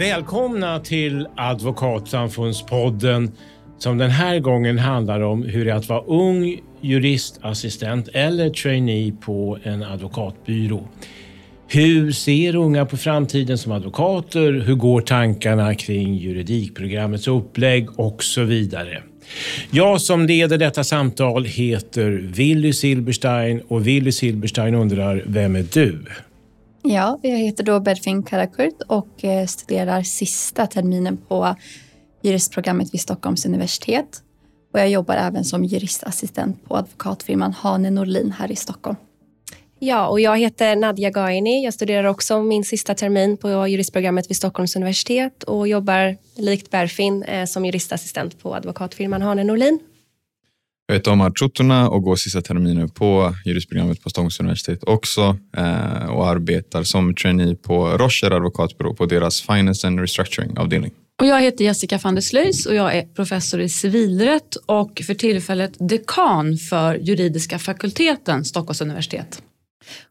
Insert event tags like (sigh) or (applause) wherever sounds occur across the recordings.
Välkomna till Advokatsamfundspodden som den här gången handlar om hur det är att vara ung juristassistent eller trainee på en advokatbyrå. Hur ser unga på framtiden som advokater? Hur går tankarna kring juridikprogrammets upplägg och så vidare? Jag som leder detta samtal heter Willy Silberstein och Willy Silberstein undrar, vem är du? Ja, jag heter då Berfin Karakurt och eh, studerar sista terminen på juristprogrammet vid Stockholms universitet. Och jag jobbar även som juristassistent på advokatfirman Hane Norlin här i Stockholm. Ja, och jag heter Nadja Gaini. Jag studerar också min sista termin på juristprogrammet vid Stockholms universitet och jobbar likt Berfin eh, som juristassistent på advokatfirman Hane Norlin. Jag heter Omar Chotuna och går sista terminen på juristprogrammet på Stockholms universitet också eh, och arbetar som trainee på Rocher advokatbyrå på deras Finance and Restructuring-avdelning. Och jag heter Jessica van der Sluys och jag är professor i civilrätt och för tillfället dekan för juridiska fakulteten Stockholms universitet.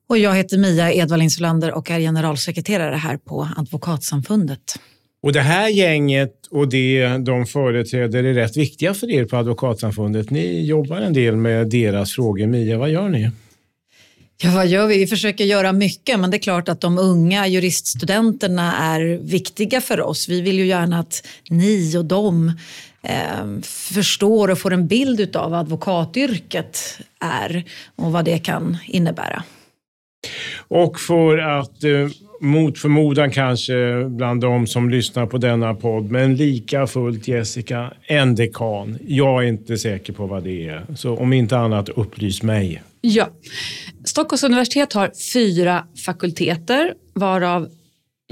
Och jag heter Mia Edvall Solander och är generalsekreterare här på Advokatsamfundet. Och det här gänget och det de företräder är rätt viktiga för er på Advokatsamfundet. Ni jobbar en del med deras frågor. Mia, vad gör ni? Ja, vad gör vi? Vi försöker göra mycket, men det är klart att de unga juriststudenterna är viktiga för oss. Vi vill ju gärna att ni och de eh, förstår och får en bild av vad advokatyrket är och vad det kan innebära. Och för att eh, mot förmodan kanske bland de som lyssnar på denna podd, men lika fullt Jessica, en dekan. Jag är inte säker på vad det är, så om inte annat upplys mig. Ja. Stockholms universitet har fyra fakulteter, varav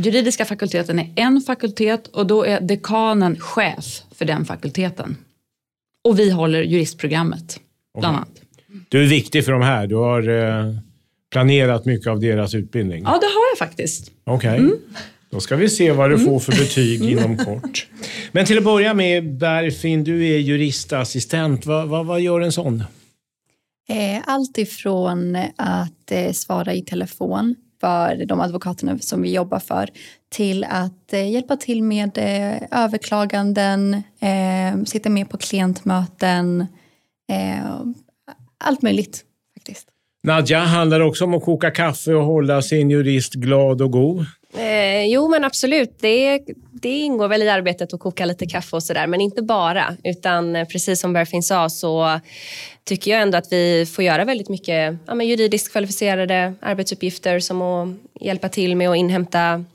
juridiska fakulteten är en fakultet och då är dekanen chef för den fakulteten. Och vi håller juristprogrammet, bland okay. annat. Du är viktig för de här. Du har eh, planerat mycket av deras utbildning? Ja, det har jag faktiskt. Okej. Okay. Mm. Då ska vi se vad du får för betyg mm. inom kort. Men till att börja med, Berfin, du är juristassistent. Vad, vad, vad gör en sån? Eh, allt ifrån att eh, svara i telefon för de advokaterna som vi jobbar för till att eh, hjälpa till med överklaganden, sitta med på klientmöten, allt möjligt faktiskt. Nadja, handlar det också om att koka kaffe och hålla sin jurist glad och god? Eh, jo, men absolut. Det, det ingår väl i arbetet att koka lite kaffe och sådär, men inte bara. Utan precis som Berfin sa så tycker jag ändå att vi får göra väldigt mycket ja, juridiskt kvalificerade arbetsuppgifter som att hjälpa till med att inhämta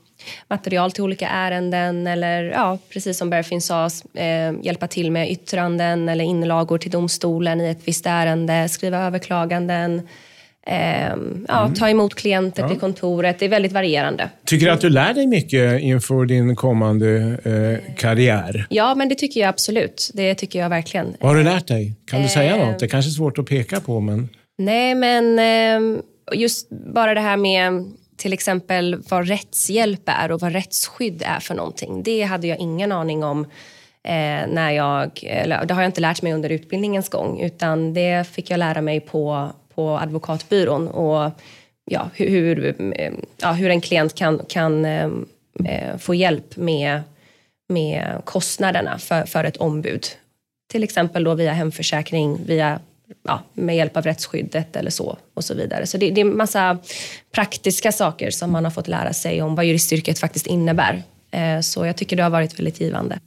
material till olika ärenden eller ja, precis som Berfin sa, eh, hjälpa till med yttranden eller inlagor till domstolen i ett visst ärende, skriva överklaganden, Eh, ja, mm. Ta emot klienter ja. till kontoret. Det är väldigt varierande. Tycker du att du lär dig mycket inför din kommande eh, karriär? Ja, men det tycker jag absolut. Det tycker jag verkligen. Vad har du lärt dig? Kan du säga något? Det är kanske är svårt att peka på. Men... Nej, men eh, just bara det här med till exempel vad rättshjälp är och vad rättsskydd är för någonting. Det hade jag ingen aning om eh, när jag, eller det har jag inte lärt mig under utbildningens gång utan det fick jag lära mig på på advokatbyrån och ja, hur, ja, hur en klient kan, kan eh, få hjälp med, med kostnaderna för, för ett ombud. Till exempel då via hemförsäkring, via, ja, med hjälp av rättsskyddet eller så och så vidare. Så det, det är en massa praktiska saker som man har fått lära sig om vad juristyrket faktiskt innebär. Eh, så jag tycker det har varit väldigt givande.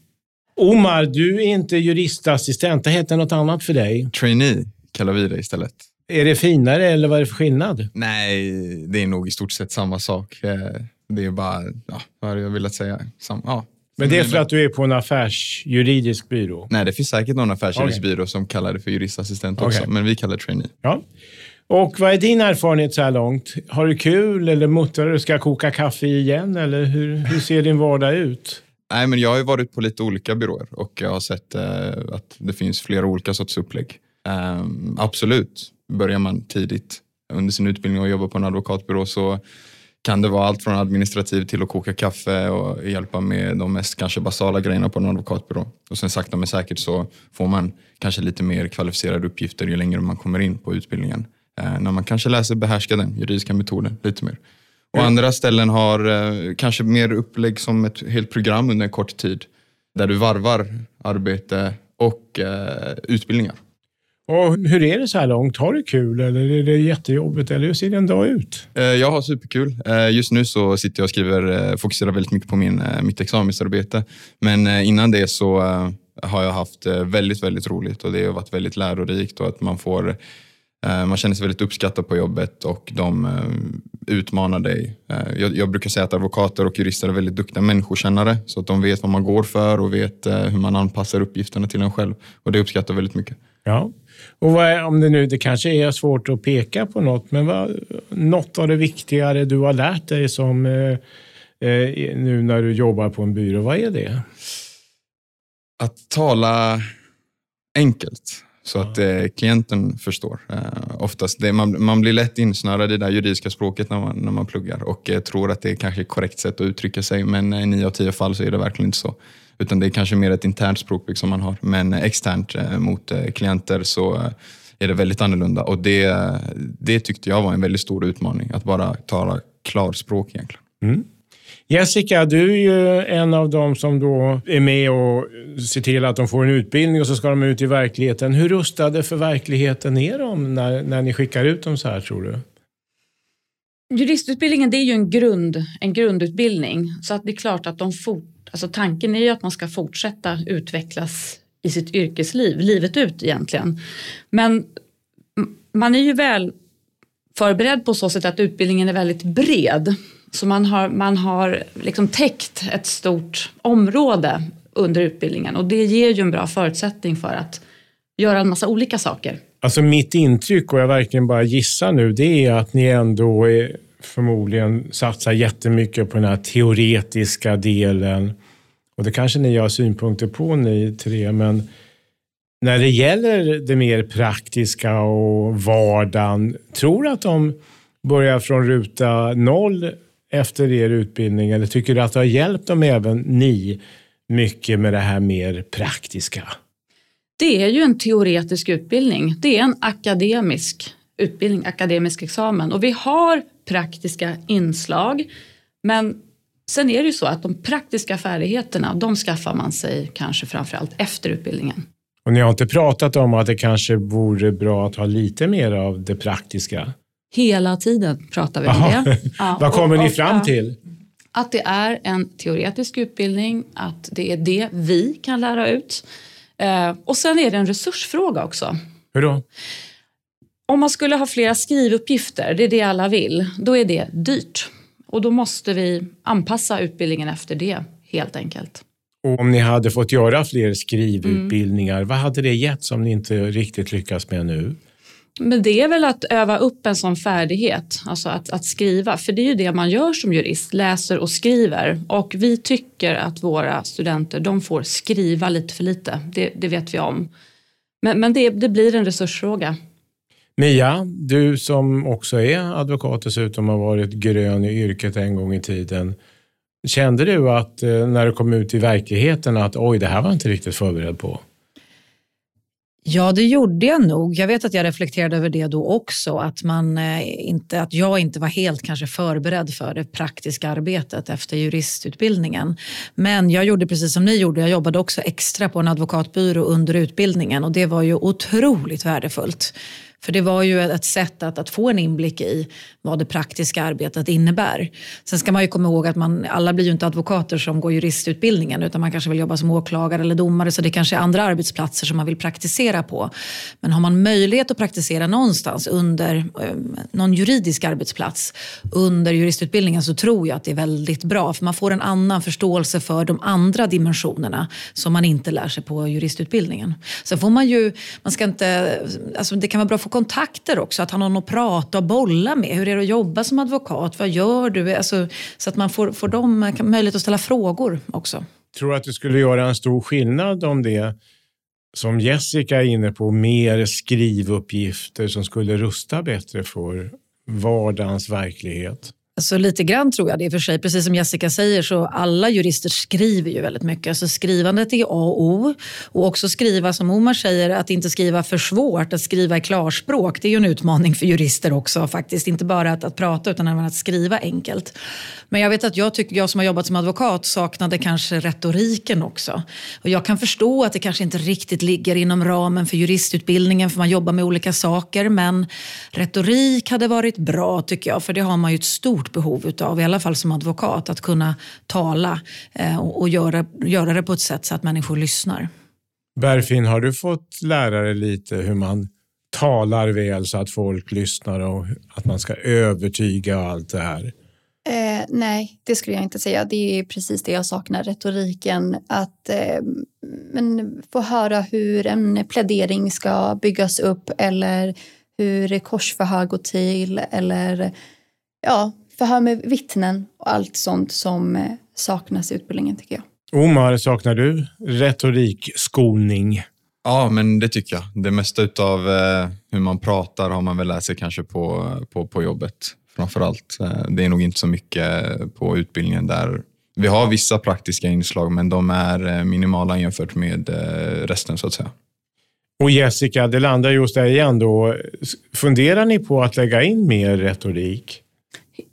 Omar, du är inte juristassistent. Det heter något annat för dig. Trainee kallar vi det istället. Är det finare eller vad är det för skillnad? Nej, det är nog i stort sett samma sak. Eh, det är bara, ja, vad hade jag velat säga? Sam, ja. Men det är för att du är på en affärsjuridisk byrå? Nej, det finns säkert någon affärsjuridisk okay. byrå som kallar det för juristassistent också, okay. men vi kallar det trainee. Ja. Och vad är din erfarenhet så här långt? Har du kul eller muttrar du ska koka kaffe igen? Eller hur, hur ser din vardag ut? Nej, men jag har varit på lite olika byråer och jag har sett eh, att det finns flera olika sorts upplägg. Um, absolut, börjar man tidigt under sin utbildning och jobbar på en advokatbyrå så kan det vara allt från administrativt till att koka kaffe och hjälpa med de mest kanske basala grejerna på en advokatbyrå. Och sen sakta men säkert så får man kanske lite mer kvalificerade uppgifter ju längre man kommer in på utbildningen. Eh, när man kanske läser behärska den juridiska metoden lite mer. Och mm. andra ställen har eh, kanske mer upplägg som ett helt program under en kort tid. Där du varvar arbete och eh, utbildningar. Och hur är det så här långt? Har du kul eller är det jättejobbigt? Eller hur ser en dag ut? Eh, jag har superkul. Eh, just nu så sitter jag och skriver, eh, fokuserar väldigt mycket på min, mitt examensarbete. Men innan det så har jag haft väldigt, väldigt roligt och det har varit väldigt lärorikt och att man får man känner sig väldigt uppskattad på jobbet och de utmanar dig. Jag, jag, brukar säga att advokater och jurister är väldigt duktiga människokännare så att de vet vad man går för och vet hur man anpassar uppgifterna till en själv. Och det uppskattar jag väldigt mycket. Ja, och vad, om det nu, det kanske är svårt att peka på något, men vad, något av det viktigare du har lärt dig som eh, eh, nu när du jobbar på en byrå, vad är det? Att tala enkelt så att eh, klienten förstår. Eh, oftast det, man, man blir lätt insnörad i det juridiska språket när man, när man pluggar och eh, tror att det är kanske är korrekt sätt att uttrycka sig, men i nio av tio fall så är det verkligen inte så. Utan det är kanske mer ett internt språkbruk som man har. Men eh, externt eh, mot eh, klienter så är det väldigt annorlunda. Och det, det tyckte jag var en väldigt stor utmaning, att bara tala klarspråk egentligen. Mm. Jessica, du är ju en av dem som då är med och ser till att de får en utbildning och så ska de ut i verkligheten. Hur rustade för verkligheten är de när, när ni skickar ut dem så här, tror du? Juristutbildningen det är ju en, grund, en grundutbildning så att det är klart att de fort, alltså tanken är ju att man ska fortsätta utvecklas i sitt yrkesliv, livet ut egentligen. Men man är ju väl förberedd på så sätt att utbildningen är väldigt bred. Så man har, man har liksom täckt ett stort område under utbildningen och det ger ju en bra förutsättning för att göra en massa olika saker. Alltså mitt intryck, och jag verkligen bara gissar nu, det är att ni ändå är, förmodligen satsar jättemycket på den här teoretiska delen. Och det kanske ni har synpunkter på ni tre, men när det gäller det mer praktiska och vardagen, tror du att de börjar från ruta noll efter er utbildning eller tycker du att det har hjälpt dem även ni mycket med det här mer praktiska? Det är ju en teoretisk utbildning. Det är en akademisk utbildning, akademisk examen och vi har praktiska inslag. Men sen är det ju så att de praktiska färdigheterna, de skaffar man sig kanske framförallt efter utbildningen. Och ni har inte pratat om att det kanske vore bra att ha lite mer av det praktiska? Hela tiden pratar vi om det. (laughs) Ja, Vad kommer och, ni fram till? Att det är en teoretisk utbildning, att det är det vi kan lära ut. Eh, och sen är det en resursfråga också. Hur då? Om man skulle ha flera skrivuppgifter, det är det alla vill, då är det dyrt. Och då måste vi anpassa utbildningen efter det helt enkelt. Och om ni hade fått göra fler skrivutbildningar, mm. vad hade det gett som ni inte riktigt lyckas med nu? Men det är väl att öva upp en sån färdighet, alltså att, att, skriva. För det är ju det man gör som jurist, läser och skriver. Och vi tycker att våra studenter de får skriva lite för lite, det, det vet vi om. Men, men det, det blir en resursfråga. Mia, du som också är advokat dessutom har varit grön i yrket en gång i tiden. Kände du att eh, när du kom ut i verkligheten att oj, det här var jag inte riktigt förberedd på? Ja, det gjorde jag nog. Jag vet att jag reflekterade över det då också, att, man eh, inte, att jag inte var helt kanske förberedd för det praktiska arbetet efter juristutbildningen. Men jag gjorde precis som ni gjorde, jag jobbade också extra på en advokatbyrå under utbildningen och det var ju otroligt värdefullt. För det var ju ett sätt att, att få en inblick i vad det praktiska arbetet innebär. Sen ska man ju komma ihåg att man, alla blir ju inte advokater som går juristutbildningen utan man kanske vill jobba som åklagare eller domare så det kanske är andra arbetsplatser som man vill praktisera på. Men har man möjlighet att praktisera någonstans under eh, någon juridisk arbetsplats under juristutbildningen så tror jag att det är väldigt bra för man får en annan förståelse för de andra dimensionerna som man inte lär sig på juristutbildningen. Sen får man ju, man ska inte, alltså det kan vara bra att få kontakter också, att han har någon att prata och bolla med. Hur är det att jobba som advokat? Vad gör du? Alltså, så att man får, får dem möjlighet att ställa frågor också. Tror du att det skulle göra en stor skillnad om det, som Jessica är inne på, mer skrivuppgifter som skulle rusta bättre för vardagens verklighet? Alltså lite grann tror jag det i och för sig. Precis som Jessica säger så alla jurister skriver ju väldigt mycket. Alltså skrivandet är A och O. Och också skriva, som Omar säger, att inte skriva för svårt, att skriva i klarspråk. Det är ju en utmaning för jurister också faktiskt. Inte bara att, att prata utan även att skriva enkelt. Men jag vet att jag, tycker, jag som har jobbat som advokat saknade kanske retoriken också. Och jag kan förstå att det kanske inte riktigt ligger inom ramen för juristutbildningen för man jobbar med olika saker. Men retorik hade varit bra tycker jag. För det har man ju ett stort behov utav, i alla fall som advokat. Att kunna tala eh, och, och göra, göra det på ett sätt så att människor lyssnar. Berfin, har du fått lära dig lite hur man talar väl så att folk lyssnar och att man ska övertyga och allt det här? Eh, nej, det skulle jag inte säga. Det är precis det jag saknar, retoriken. Att eh, men få höra hur en plädering ska byggas upp eller hur korsförhör går till eller ja, förhör med vittnen och allt sånt som eh, saknas i utbildningen tycker jag. Omar, saknar du retorikskolning? Ja, men det tycker jag. Det mesta av eh, hur man pratar har man väl lärt sig kanske på, på, på jobbet framför allt. Eh, det är nog inte så mycket på utbildningen där. Vi har vissa praktiska inslag, men de är minimala jämfört med resten så att säga. Och Jessica, det landar just där igen då. Funderar ni på att lägga in mer retorik?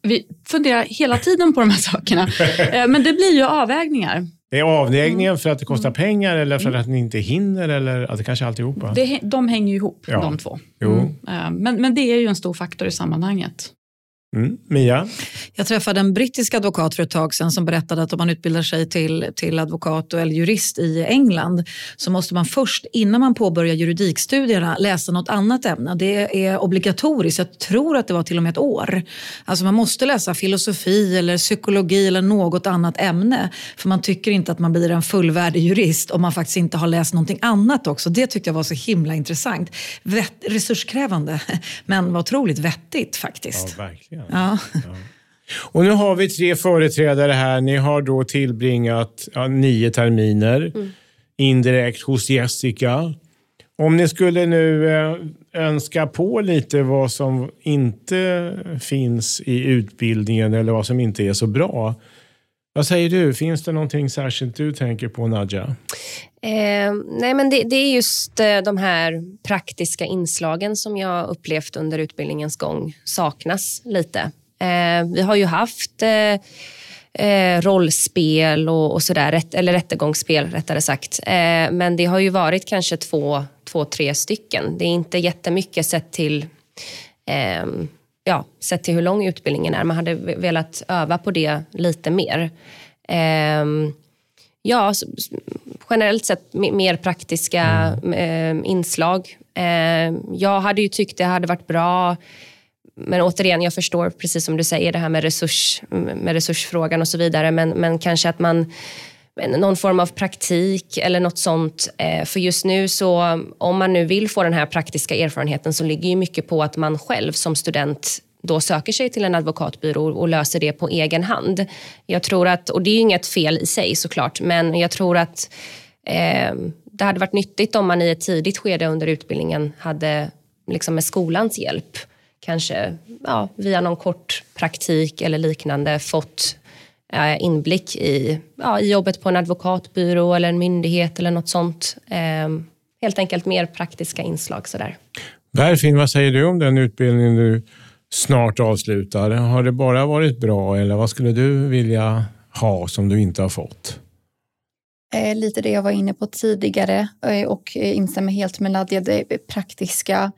Vi funderar hela tiden på de här sakerna. (laughs) Men det blir ju avvägningar. Är avvägningen för att det kostar pengar eller för att ni inte hinner? Eller att det kanske är alltihopa? Det, de hänger ju ihop, Ja. de två. Jo. Mm. Men, men det är ju en stor faktor i sammanhanget. Mm. Mia? Jag träffade en brittisk advokat för ett tag sedan som berättade att om man utbildar sig till, till advokat eller jurist i England så måste man först, innan man påbörjar juridikstudierna, läsa något annat ämne. Det är obligatoriskt. Jag tror att det var till och med ett år. Alltså man måste läsa filosofi eller psykologi eller något annat ämne. För man tycker inte att man blir en fullvärdig jurist om man faktiskt inte har läst någonting annat också. Det tyckte jag var så himla intressant. Vett, resurskrävande, (laughs) men var otroligt vettigt faktiskt. Ja, verkligen. Ja. Och nu har vi tre företrädare här. Ni har då tillbringat ja, nio terminer indirekt hos Jessica. Om ni skulle nu eh, önska på lite vad som inte finns i utbildningen eller vad som inte är så bra. Vad säger du? Finns det någonting särskilt du tänker på, Nadja? Eh, nej, men det, det är just eh, de här praktiska inslagen som jag upplevt under utbildningens gång saknas lite. Eh, vi har ju haft eh, eh, rollspel och, och sådär, rätt, eller rättegångsspel rättare sagt. Eh, men det har ju varit kanske två, två, tre stycken. Det är inte jättemycket sett till eh, ja, sett till hur lång utbildningen är. Man hade velat öva på det lite mer. Ehm, ja, generellt sett me- mer praktiska eh, inslag. Ehm, jag hade ju tyckt det hade varit bra men återigen, jag förstår precis som du säger det här med, resurs, med resursfrågan och så vidare. Men, men kanske att man någon form av praktik eller något sånt. Eh, för just nu så om man nu vill få den här praktiska erfarenheten så ligger ju mycket på att man själv som student då söker sig till en advokatbyrå och löser det på egen hand. Jag tror att, och det är ju inget fel i sig såklart, men jag tror att eh, det hade varit nyttigt om man i ett tidigt skede under utbildningen hade liksom med skolans hjälp kanske ja, via någon kort praktik eller liknande fått inblick i, ja, i jobbet på en advokatbyrå eller en myndighet eller något sånt. Eh, helt enkelt mer praktiska inslag sådär. Berfin, vad säger du om den utbildning du snart avslutar? Har det bara varit bra eller vad skulle du vilja ha som du inte har fått? Eh, lite det jag var inne på tidigare eh, och eh, instämmer helt med Nadja, det praktiska.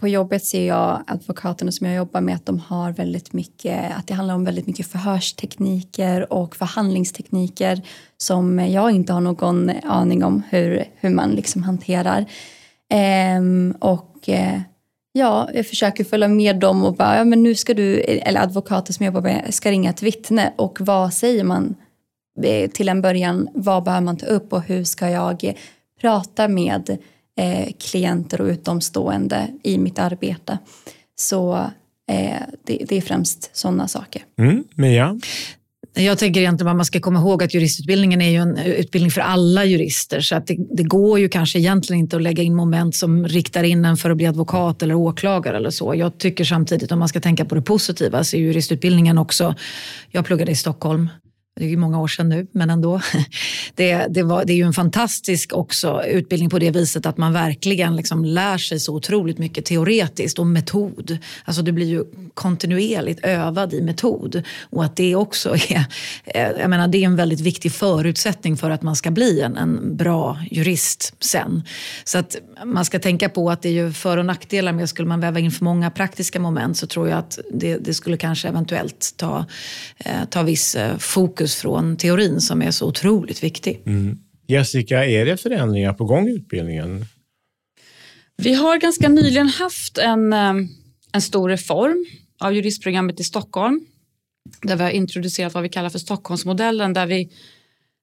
På jobbet ser jag advokaterna som jag jobbar med att de har väldigt mycket, att det handlar om väldigt mycket förhörstekniker och förhandlingstekniker som jag inte har någon aning om hur, hur man liksom hanterar. Ehm, och eh, ja, jag försöker följa med dem och bara, ja men nu ska du, eller advokater som jobbar med, ska ringa ett vittne och vad säger man eh, till en början, vad behöver man ta upp och hur ska jag prata med eh, klienter och utomstående i mitt arbete. Så eh, det, det är främst sådana saker. Mm, Mia? Jag tänker egentligen att man ska komma ihåg att juristutbildningen är ju en utbildning för alla jurister. Så att det, det, går ju kanske egentligen inte att lägga in moment som riktar in en för att bli advokat eller åklagare eller så. Jag tycker samtidigt om man ska tänka på det positiva så är juristutbildningen också, jag pluggade i Stockholm det är ju många år sedan nu, men ändå. (laughs) Det, det, var, det är ju en fantastisk också utbildning på det viset att man verkligen liksom lär sig så otroligt mycket teoretiskt och metod. Alltså du blir ju kontinuerligt övad i metod och att det också (laughs) är, eh, jag menar, det är en väldigt viktig förutsättning för att man ska bli en, en bra jurist sen. Så att man ska tänka på att det är ju för och nackdelar med skulle man väva in för många praktiska moment så tror jag att det, det skulle kanske eventuellt ta, eh, ta viss eh, fokus fokus från teorin som är så otroligt viktig. Mm. Jessica, är det förändringar på gång i utbildningen? Vi har ganska nyligen haft en, eh, en stor reform av juristprogrammet i Stockholm där vi har introducerat vad vi kallar för Stockholmsmodellen där vi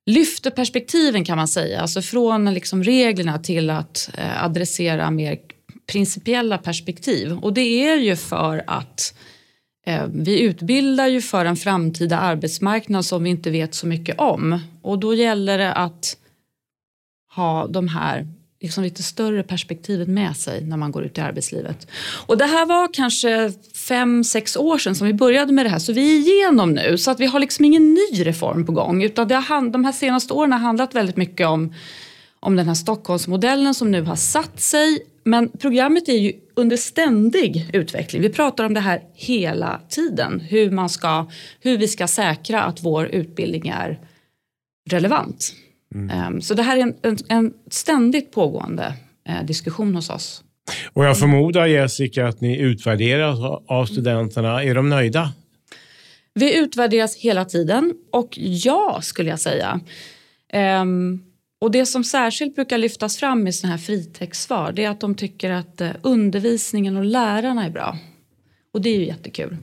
lyfter perspektiven kan man säga, alltså från liksom reglerna till att eh, adressera mer principiella perspektiv. Och det är ju för att Eh, Eh, vi utbildar ju för en framtida arbetsmarknad som vi inte vet så mycket om. Och då gäller det att ha de här liksom lite större perspektivet med sig när man går ut i arbetslivet. Och det här var kanske fem, sex år sedan som vi började med det här. Så vi är igenom nu. Så att vi har liksom ingen ny reform på gång. Utan det har, de här senaste åren har handlat väldigt mycket om, om den här Stockholmsmodellen som nu har satt sig men programmet är ju under ständig utveckling. Vi pratar om det här hela tiden. Hur, man ska, hur vi ska säkra att vår utbildning är relevant. Mm. Ehm, så det här är en, en, en ständigt pågående eh, diskussion hos oss. Och jag förmodar Jessica att ni utvärderas av studenterna. Är de nöjda? Vi utvärderas hela tiden och ja, skulle jag säga. Um, och det som särskilt brukar lyftas fram i sådana här fritextsvar det är att de tycker att eh, undervisningen och lärarna är bra. Och det är ju jättekul.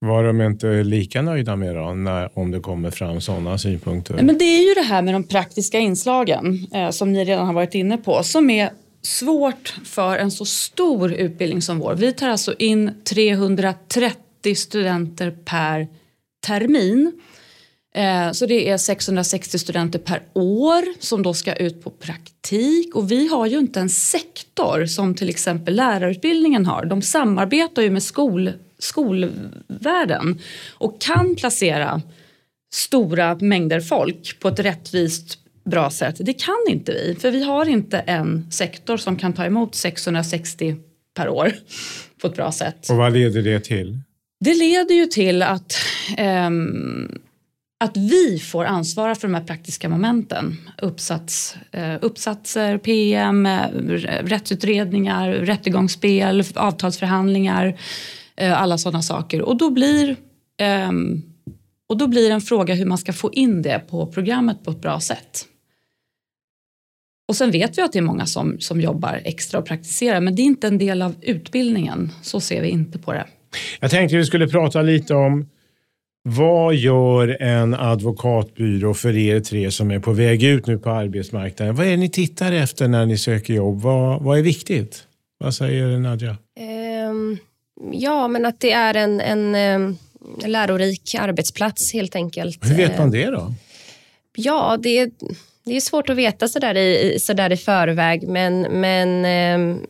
Var de inte lika nöjda med då, när, om det kommer fram sådana synpunkter? Men det är ju det här med de praktiska inslagen eh, som ni redan har varit inne på som är svårt för en så stor utbildning som vår. Vi tar alltså in 330 studenter per termin. Eh, så det är 660 studenter per år som då ska ut på praktik och vi har ju inte en sektor som till exempel lärarutbildningen har. De samarbetar ju med skol, skolvärlden och kan placera stora mängder folk på ett rättvist bra sätt. Det kan inte vi, för vi har inte en sektor som kan ta emot 660 per år på ett bra sätt. Och vad leder det till? Det leder ju till att um, att vi får ansvara för de här praktiska momenten. Uppsats, eh, uppsatser, PM, eh, rättsutredningar, rättegångsspel, avtalsförhandlingar, eh, alla sådana saker. Och då blir ehm, och då blir en fråga hur man ska få in det på programmet på ett bra sätt. Och sen vet vi att det är många som, som jobbar extra och praktiserar men det är inte en del av utbildningen. Så ser vi inte på det. Jag tänkte vi skulle prata lite om vad gör en advokatbyrå för er tre som är på väg ut nu på arbetsmarknaden? Vad är det ni tittar efter när ni söker jobb? Vad, vad är viktigt? Vad säger Nadja? Um, ja, men att det är en, en, en lärorik arbetsplats helt enkelt. Hur vet man det då? Ja, det är, det är svårt att veta sådär i, sådär i förväg, men, men ehm,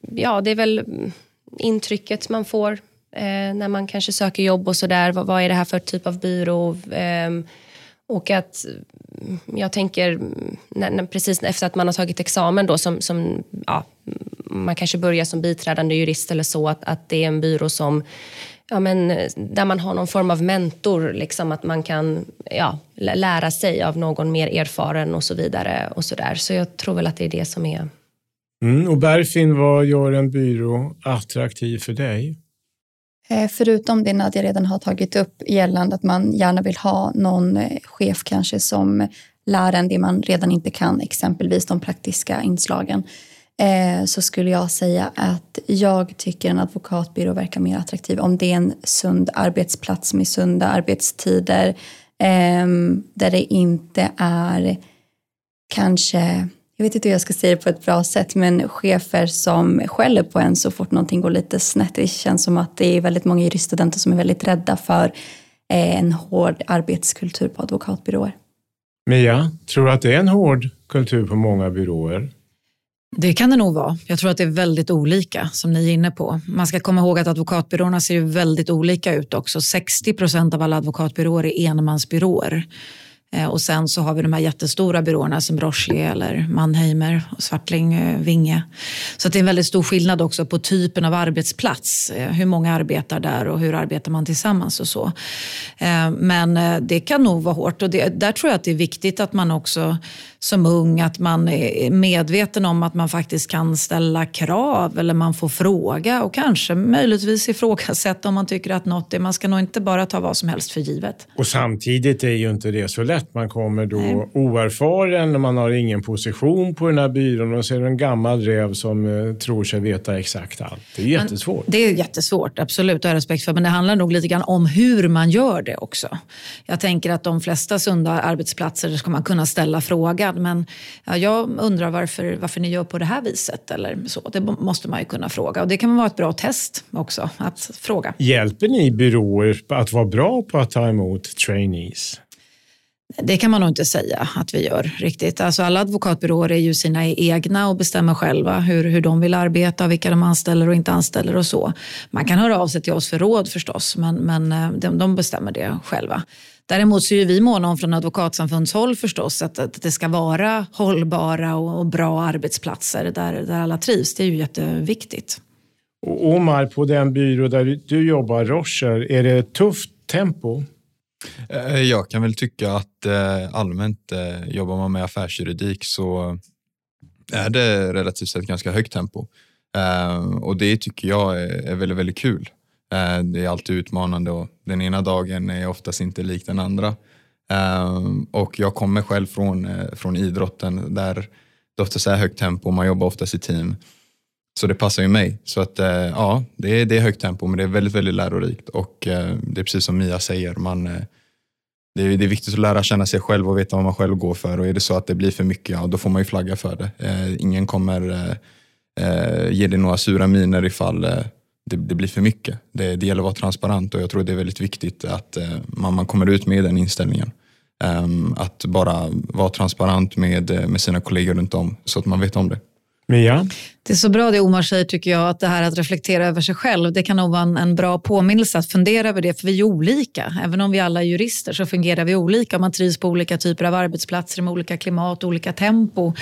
ja, det är väl intrycket man får Eh, när man kanske söker jobb och sådär. Vad, vad, är det här för typ av byrå? Eh, och att mm, jag tänker mm, när, när, precis efter att man har tagit examen då som, som ja, mm, man kanske börjar som biträdande jurist eller så, att, att det är en byrå som ja, men, där man har någon form av mentor, liksom att man kan ja, lära sig av någon mer erfaren och så vidare. och Så, där. så jag tror väl att det är det som är... Mm, och Berfin, vad gör en byrå attraktiv för dig? Eh, förutom det Nadja redan har tagit upp gällande att man gärna vill ha någon eh, chef kanske som lär en det man redan inte kan, exempelvis de praktiska inslagen, eh, så skulle jag säga att jag tycker en advokatbyrå verkar mer attraktiv om det är en sund arbetsplats med sunda arbetstider ehm, där det inte är kanske jag vet inte hur jag ska säga det på ett bra sätt, men chefer som skäller på en så fort någonting går lite snett. Det känns som att det är väldigt många juriststudenter som är väldigt rädda för eh, en hård arbetskultur på advokatbyråer. Mia, tror du att det är en hård kultur på många byråer? Det kan det nog vara. Jag tror att det är väldigt olika, som ni är inne på. Man ska komma ihåg att advokatbyråerna ser väldigt olika ut också. 60 procent av alla advokatbyråer är enmansbyråer. Eh, och sen så har vi de här jättestora byråerna som Rochlier eller Mannheimer, och Svartling, eh, Vinge. Så det är en väldigt stor skillnad också på typen av arbetsplats. Eh, hur många arbetar där och hur arbetar man tillsammans och så. Men det kan nog vara hårt och det, där tror jag att det är viktigt att man också som ung att man är medveten om att man faktiskt kan ställa krav eller man får fråga och kanske möjligtvis ifrågasätta om man tycker att något är. Man ska nog inte bara ta vad som helst för givet. Och samtidigt är ju inte det så lätt. Man kommer då Nej. oerfaren och man har ingen position på den här byrån och så är det en gammal räv som eh, tror sig veta exakt allt. Det är jättesvårt. Men det är jättesvårt, absolut. Det har respekt för. Men det handlar nog lite grann om hur man gör det också. Jag tänker att de flesta sunda arbetsplatser ska man kunna ställa frågan men ja, jag undrar varför, varför ni gör på det här viset eller så. Det måste man ju kunna fråga och det kan vara ett bra test också att fråga. Hjälper ni byråer att vara bra på att ta emot trainees? Det kan man nog inte säga att vi gör riktigt. Alltså alla advokatbyråer är ju sina egna och bestämmer själva hur, hur de vill arbeta, vilka de anställer och inte anställer och så. Man kan höra av sig till oss för råd förstås, men, men eh, de, de bestämmer det själva. Däremot så är vi måna om från advokatsamfundshåll förstås att, att det ska vara hållbara och, och bra arbetsplatser där, där alla trivs. Det är ju jätteviktigt. Och Omar, på den byrå där du jobbar, Rocher, är det tufft tempo? Eh, jag kan väl tycka att eh, allmänt eh, jobbar man med affärsjuridik så är det relativt sett ganska högt tempo. Och det tycker jag är väldigt, väldigt kul. Eh, det är alltid utmanande och den ena dagen är oftast inte lik den andra. Eh, och jag kommer själv från, eh, från idrotten där det oftast är högt tempo och man jobbar oftast i team. Så det passar ju mig. Så att ja, det är, det är högt tempo men det är väldigt, väldigt lärorikt och det är precis som Mia säger, man, det är, det är viktigt att lära känna sig själv och veta vad man själv går för och är det så att det blir för mycket, ja då får man ju flagga för det. Ingen kommer ge dig några sura miner ifall det, det, blir för mycket. Det, det gäller att vara transparent och jag tror det är väldigt viktigt att eh, man, man kommer ut med den inställningen. Um, att bara vara transparent med, eh, med sina kollegor runt om så att man vet om det. Mia? Det är så bra det Omar säger tycker jag, att det här att reflektera över sig själv, det kan nog vara en, en, bra påminnelse att fundera över det, för vi är olika. Även om vi alla är jurister så fungerar vi olika. Man trivs på olika typer av arbetsplatser med olika klimat och olika tempo.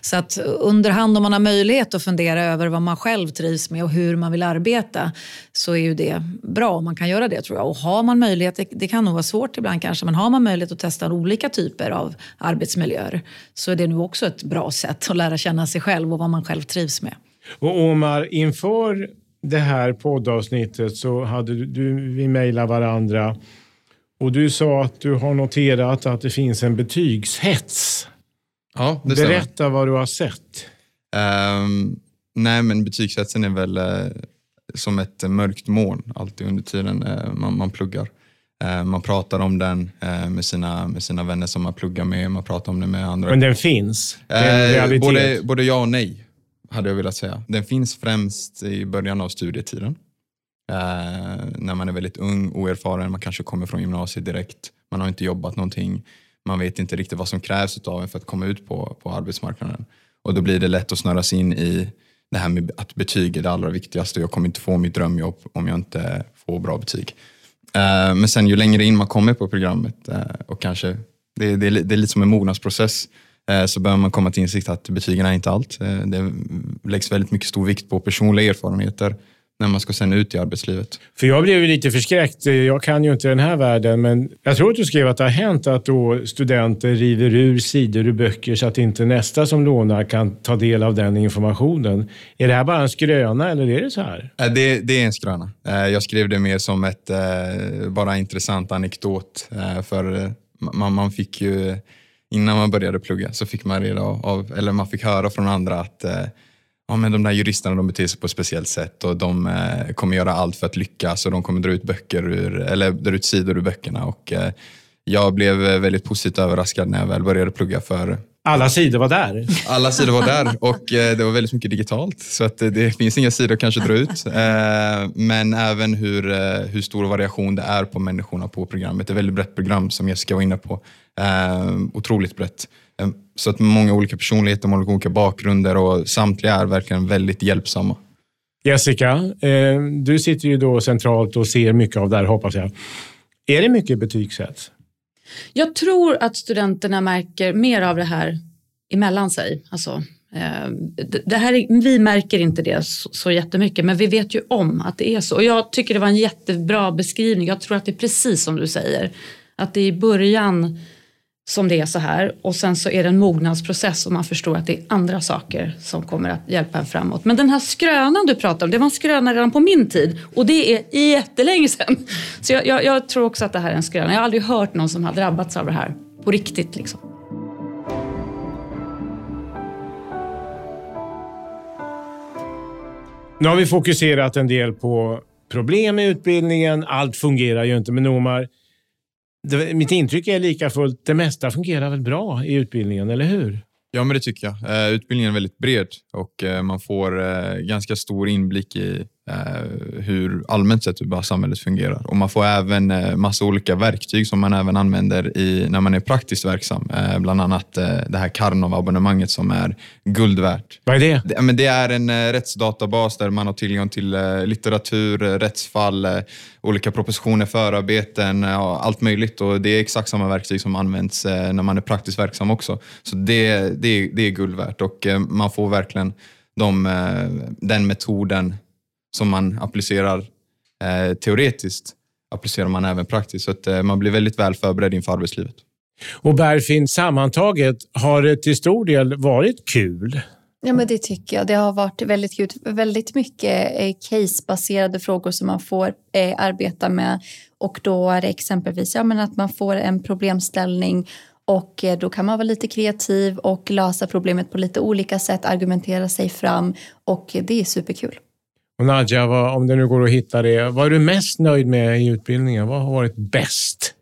Så att underhand om man har möjlighet att fundera över vad man själv trivs med och hur man vill arbeta så är ju det bra om man kan göra det tror jag. Och har man möjlighet, det, det kan nog vara svårt ibland kanske, men har man möjlighet att testa olika typer av arbetsmiljöer så är det nog också ett bra sätt att lära känna sig själv och vad man själv trivs med. Och Omar, inför det här poddavsnittet så hade du, vi mejlat varandra och du sa att du har noterat att det finns en betygshets. Ja, det Berätta stämmer. vad du har sett. Um, nej, men betygshetsen är väl uh, som ett mörkt moln alltid under tiden uh, man, man pluggar. Uh, man pratar om den med, sina, med sina vänner som man pluggar med, man pratar om den med andra. Men den finns? Det är en både, både ja och nej hade jag velat säga. Den finns främst i början av studietiden. Eh, när man är väldigt ung, oerfaren, man kanske kommer från gymnasiet direkt. Man har inte jobbat någonting. Man vet inte riktigt vad som krävs av en för att komma ut på, på arbetsmarknaden. Och då blir det lätt att snöras in i det här med att betyg är det allra viktigaste. Jag kommer inte få mitt drömjobb om jag inte får bra betyg. Eh, men sen ju längre in man kommer på programmet eh, och kanske, det, det, det är lite som en mognadsprocess så bör man komma till insikt att betygen är inte allt. Eh, det läggs väldigt mycket stor vikt på personliga erfarenheter när man ska sen ut i arbetslivet. För jag blev lite förskräckt. Jag kan ju inte den här världen, men jag tror att du skrev att det har hänt att då studenter river ur sidor ur böcker så att inte nästa som lånar kan ta del av den informationen. Är det här bara en skröna eller är det så här? Eh, det, det är en skröna. Jag skrev det mer som ett bara intressant anekdot. För man, man fick ju innan man började plugga så fick man reda av, eller man fick höra från andra att eh, ja, men de där juristerna de beter sig på ett speciellt sätt och de eh, kommer göra allt för att lyckas och de kommer dra ut, böcker ur, eller dra ut sidor ur böckerna. Och, eh, jag blev väldigt positivt överraskad när jag väl började plugga för Alla sidor var där. Alla sidor var där (laughs) och eh, det var väldigt mycket digitalt så att det, finns inga sidor att kanske dra ut. Men även hur, hur stor variation det är på människorna på programmet. Det är ett väldigt brett program som Jessica var inne på. Otroligt brett. Så att många olika personligheter, många olika bakgrunder och samtliga är verkligen väldigt hjälpsamma. Jessica, du sitter ju då centralt och ser mycket av det här hoppas jag. Är det mycket betygssätt? Jag tror att studenterna märker mer av det här emellan sig. Alltså, eh, det här, vi märker inte det så, så jättemycket, men vi vet ju om att det är så. Och jag tycker det var en jättebra beskrivning. Jag tror att det är precis som du säger. Att det är i början som det är så här och sen så är det en mognadsprocess och man förstår att det är andra saker som kommer att hjälpa en framåt. Men den här skrönan du pratar om, det var en skröna redan på min tid och det är jättelänge sedan. (laughs) Så jag, jag, jag tror också att det här är en skröna. Jag har aldrig hört någon som har drabbats av det här på riktigt. Liksom. Nu har vi fokuserat en del på problem i utbildningen. Allt fungerar ju inte med Nomar det, mitt intryck är lika fullt, det mesta fungerar väl bra i utbildningen, eller hur? Ja, men det tycker jag. Eh, utbildningen är väldigt bred och eh, man får eh, ganska stor inblick i hur allmänt sett hur samhället fungerar. Och man får även eh, massa olika verktyg som man även använder i, när man är praktiskt verksam. Eh, bland annat det här Karnov-abonnemanget som är guld värt. Vad är det? det? Men det är en rättsdatabas där man har tillgång till litteratur, rättsfall, olika propositioner, förarbeten, allt möjligt. Och det är exakt samma verktyg som används när man är praktiskt verksam också. Så det, det, det är guld värt och man får verkligen de, den metoden som man applicerar eh, teoretiskt applicerar man även praktiskt. Så att eh, man blir väldigt väl förberedd inför arbetslivet. Och Berfin, sammantaget, har det till stor del varit kul? Ja, men det tycker jag. Det har varit väldigt kul. Väldigt mycket eh, casebaserade frågor som man får eh, arbeta med. Och då är det exempelvis ja, men att man får en problemställning och eh, då kan man vara lite kreativ och lösa problemet på lite olika sätt, argumentera sig fram och det är superkul. Och Nadja, vad, om det nu går att hitta det, vad är du mest nöjd med i utbildningen? Vad har varit bäst?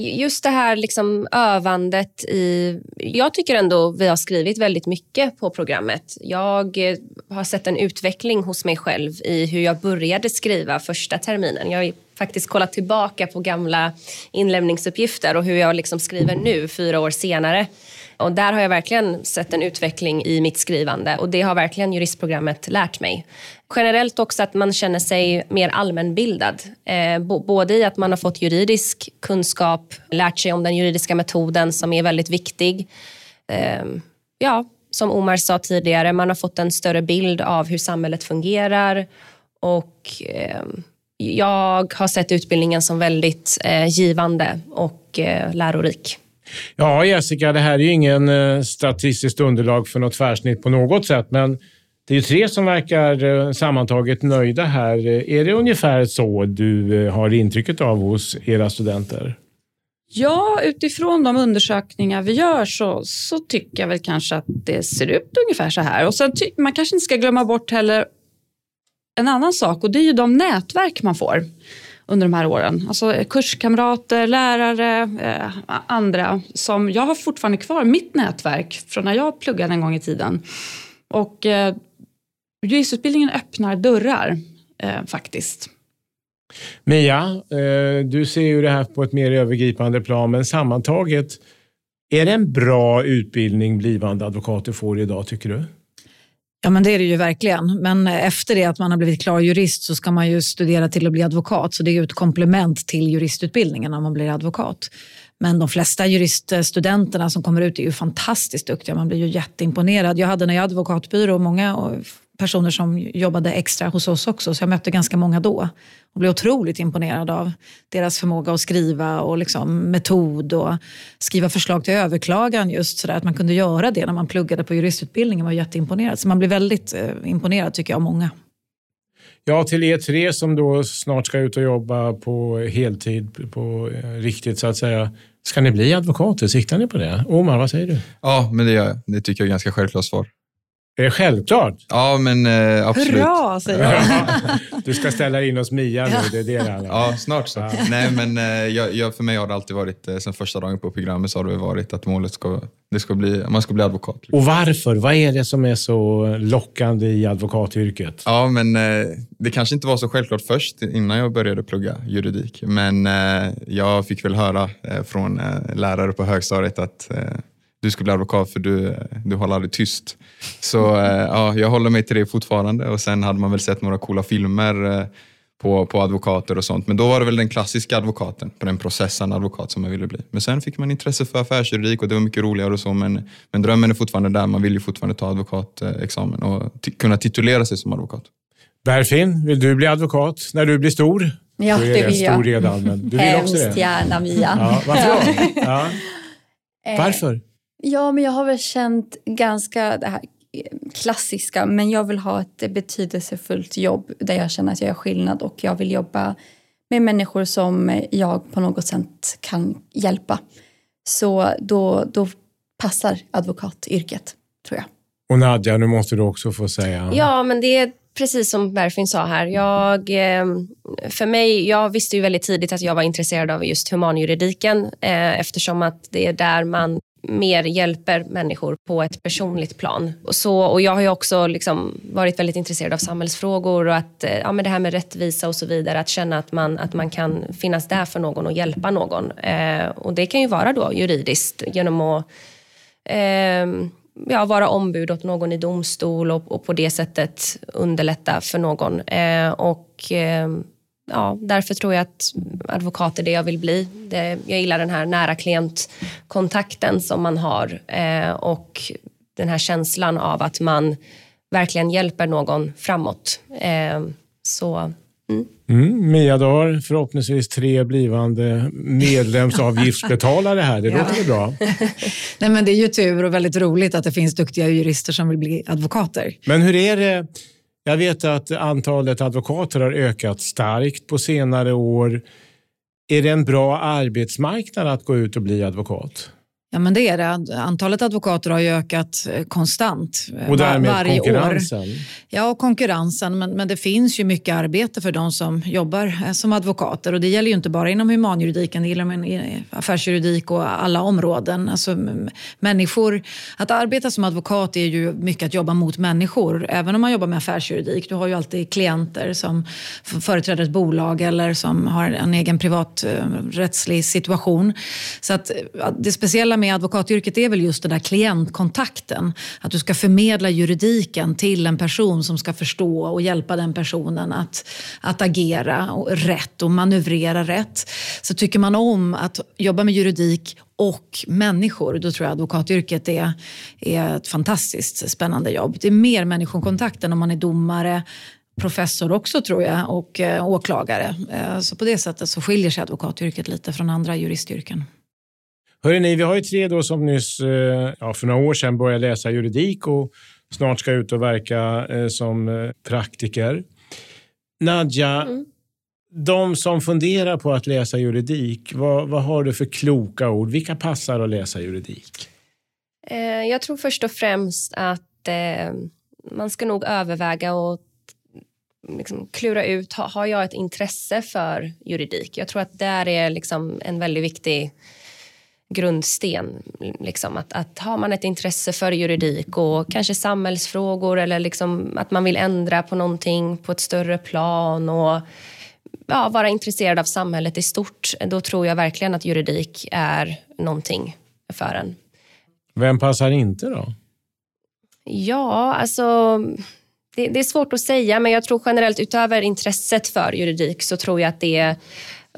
Just det här liksom övandet i... Jag tycker ändå vi har skrivit väldigt mycket på programmet. Jag eh, har sett en utveckling hos mig själv i hur jag började skriva första terminen. Jag faktiskt kollat tillbaka på gamla inlämningsuppgifter och hur jag liksom skriver nu, fyra år senare. Och där har jag verkligen sett en utveckling i mitt skrivande och det har verkligen juristprogrammet lärt mig. Generellt också att man känner sig mer allmänbildad. Eh, både i att man har fått juridisk kunskap, lärt sig om den juridiska metoden som är väldigt viktig. Eh, ja, som Omar sa tidigare, man har fått en större bild av hur samhället fungerar och eh, jag har sett utbildningen som väldigt eh, givande och eh, lärorik. Ja, Jessica, det här är ju ingen eh, statistiskt underlag för något tvärsnitt på något sätt, men det är ju tre som verkar eh, sammantaget nöjda här. Är det ungefär så du eh, har intrycket av hos era studenter? Ja, utifrån de undersökningar vi gör så, så tycker jag väl kanske att det ser ut ungefär så här. Och sen Man kanske inte ska glömma bort heller en annan sak och det är ju de nätverk man får under de här åren. Alltså eh, kurskamrater, lärare, eh, andra. som Jag har fortfarande kvar mitt nätverk från när jag pluggade en gång i tiden. Och eh, juristutbildningen öppnar dörrar eh, faktiskt. Mia, eh, du ser ju det här på ett mer övergripande plan, men sammantaget, är det en bra utbildning blivande advokater får idag, tycker du? Ja, men det är det ju verkligen. Men eh, efter det att man har blivit klar jurist så ska man ju studera till att bli advokat. Så det är ju ett komplement till juristutbildningen när man blir advokat. Men de flesta juriststudenterna som kommer ut är ju fantastiskt duktiga. Man blir ju jätteimponerad. Jag hade när jag hade advokatbyrå många personer som jobbade extra hos oss också, så jag mötte ganska många då och blev otroligt imponerad av deras förmåga att skriva och liksom metod och skriva förslag till överklagan just sådär att man kunde göra det när man pluggade på juristutbildningen var jätteimponerad. Så man blir väldigt eh, imponerad tycker jag av många. Ja, till er tre som då snart ska ut och jobba på heltid, på eh, riktigt så att säga. Ska ni bli advokater? Siktar ni på det? Omar, vad säger du? Ja, men det gör jag. Det tycker jag är ganska självklart svar. Är det självklart? Ja, men eh, absolut. Hurra, säger jag. Du ska ställa in hos Mia nu, det är det det handlar om. Ja, snart så. Nej, men eh, jag, jag, för mig har det alltid varit, eh, sen första dagen på programmet så har det varit att målet ska, det ska bli, man ska bli advokat. Och varför? Vad är det som är så lockande i advokatyrket? Ja, men eh, det kanske inte var så självklart först innan jag började plugga juridik. Men eh, jag fick väl höra eh, från eh, lärare på högstadiet att eh, du ska bli advokat för du, du håller aldrig tyst. Så eh, ja, jag håller mig till det fortfarande och sen hade man väl sett några coola filmer eh, på, på advokater och sånt. Men då var det väl den klassiska advokaten, på den processande advokat som jag ville bli. Men sen fick man intresse för affärsjuridik och det var mycket roligare och så. Men, men drömmen är fortfarande där, man vill ju fortfarande ta advokatexamen och kunna titulera sig som advokat. Berfin, vill du bli advokat när du blir stor? Ja, Du är det vill jag. stor redan, men du vill också Hemskt det? gärna, Mia. Ja, varför då? (laughs) Ja. Eh, Varför? Ja, men jag har väl känt ganska det här klassiska, men jag vill ha ett betydelsefullt jobb där jag känner att jag gör skillnad och jag vill jobba med människor som jag på något sätt kan hjälpa. Så då, då passar advokatyrket, tror jag. Och Nadja, nu måste du också få säga. Ja, men det är precis som Berfin sa här. Jag, eh, för mig, jag visste ju väldigt tidigt att jag var intresserad av just humanjuridiken eh, eftersom att det är där man mer hjälper människor på ett personligt plan. Och, så, och jag har ju också liksom varit väldigt intresserad av samhällsfrågor och att, eh, ja, men det här med rättvisa och så vidare. Att känna att man, att man kan finnas där för någon och hjälpa någon. Eh, och det kan ju vara då juridiskt genom att eh, ja, vara ombud åt någon i domstol och, och på det sättet underlätta för någon. Eh, och eh, ja, därför tror jag att advokat är det jag vill bli. Det, jag gillar den här nära klientkontakten som man har eh, och den här känslan av att man verkligen hjälper någon framåt. Eh, så Mm, Mia, du har förhoppningsvis tre blivande medlemsavgiftsbetalare här. Det låter väl bra? (laughs) Nej, men det är ju tur och väldigt roligt att det finns duktiga jurister som vill bli advokater. Men hur är det? Jag vet att antalet advokater har ökat starkt på senare år. Är det en bra arbetsmarknad att gå ut och bli advokat? Ja, men det är det. Antalet advokater har ju ökat eh, konstant eh, Och därmed varje år. konkurrensen? Ja, och konkurrensen. Men, men det finns ju mycket arbete för de som jobbar eh, som advokater. Och det gäller ju inte bara inom humanjuridiken, det gäller men i affärsjuridik och alla områden. Alltså, människor, att arbeta som advokat är ju mycket att jobba mot människor. Även om man jobbar med affärsjuridik. Du har ju alltid klienter som företräder ett bolag eller som har en egen privat eh, rättslig situation. Så att, det speciella med advokatyrket är väl just den där klientkontakten. Att du ska förmedla juridiken till en person som ska förstå och hjälpa den personen att, att agera och rätt och manövrera rätt. Så tycker man om att jobba med juridik och människor, då tror jag advokatyrket är, är ett fantastiskt spännande jobb. Det är mer människokontakt än om man är domare, professor också tror jag och eh, åklagare. Eh, så på det sättet så skiljer sig advokatyrket lite från andra juristyrken. Hörrni, ni, vi har ju tre då som nyss, eh, ja, för några år sedan började läsa juridik och snart ska ut och verka eh, som eh, praktiker. Nadja, de som funderar på att läsa juridik, vad, vad har du för kloka ord? Vilka passar att läsa juridik? Jag tror först och främst att man ska nog överväga och liksom klura ut, ha, har jag ett intresse för juridik? Jag tror att där är liksom en väldigt viktig grundsten. Liksom, att, att har man ett intresse för juridik och kanske samhällsfrågor eller liksom att man vill ändra på någonting på ett större plan och ja, vara intresserad av samhället i stort, då tror jag verkligen att juridik är någonting för en. Vem passar inte då? Ja, alltså... Det, det är svårt att säga, men jag tror generellt utöver intresset för juridik så tror jag att det är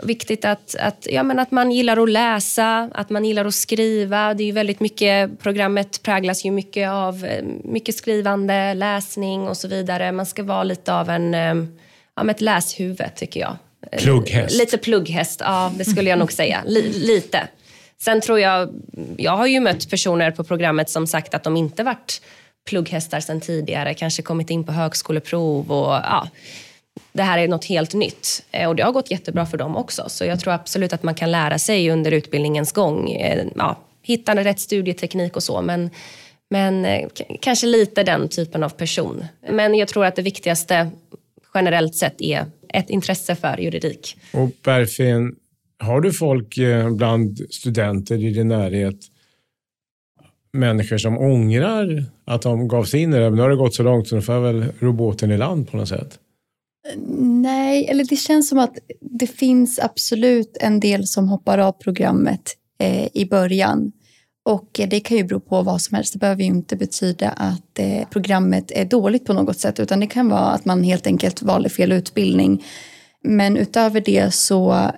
viktigt att, att, ja, men att man gillar att läsa, att man gillar att skriva. Det är ju väldigt mycket, programmet präglas ju mycket av eh, mycket skrivande, läsning och så vidare. Man ska vara lite av en, eh, ja, ett läshuvud, tycker jag. Eh, Plugghäst. Lite plugghäst, ja det skulle jag nog säga. Li, lite. Sen tror jag, jag har ju mött personer på programmet som sagt att de inte varit plugghästar sen tidigare, kanske kommit in på högskoleprov och ja, det här är något helt nytt. Eh, och det har gått jättebra för dem också. Så jag tror absolut att man kan lära sig under utbildningens gång. Eh, ja, hitta rätt studieteknik och så. Men, Men eh, kanske lite den typen av person. Men jag tror att det viktigaste generellt sett är ett intresse för juridik. Och Berfin, har du folk bland studenter i din närhet, människor som ångrar att de gav sig in i det? Nu har det gått så långt så nu får jag väl roboten i land på något sätt. Nej, eller det känns som att det finns absolut en del som hoppar av programmet eh, i början. Och det kan ju bero på vad som helst. Det behöver ju inte betyda att eh, programmet är dåligt på något sätt utan det kan vara att man helt enkelt valde fel utbildning. Men utöver det så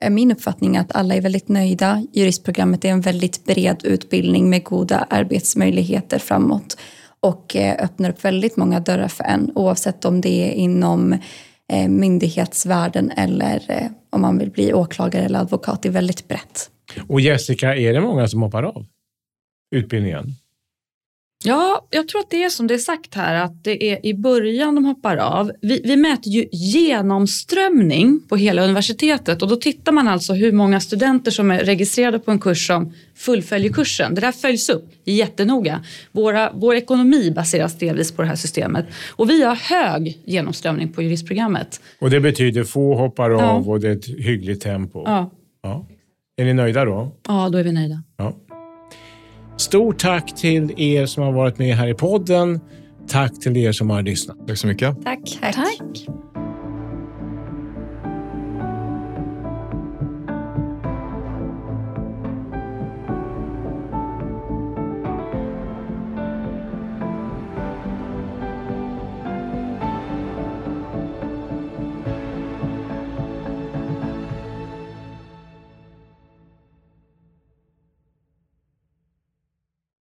är min uppfattning att alla är väldigt nöjda. Juristprogrammet är en väldigt bred utbildning med goda arbetsmöjligheter framåt och eh, öppnar upp väldigt många dörrar för en oavsett om det är inom eh, myndighetsvärlden eller eh, om man vill bli åklagare eller advokat. Det är väldigt brett. Och Jessica, är det många som hoppar av utbildningen? Ja, jag tror att det är som det är sagt här, att det är i början de hoppar av. Vi, vi, mäter ju genomströmning på hela universitetet och då tittar man alltså hur många studenter som är registrerade på en kurs som fullföljer kursen. Det där följs upp jättenoga. Våra, vår ekonomi baseras delvis på det här systemet och vi har hög genomströmning på juristprogrammet. Och det betyder få hoppar av ja. och det är ett hyggligt tempo? Ja. ja. Är ni nöjda då? Ja, då är vi nöjda. Ja. Stort tack till er som har varit med här i podden. Tack till er som har lyssnat. Tack så mycket. Tack. Tack. tack.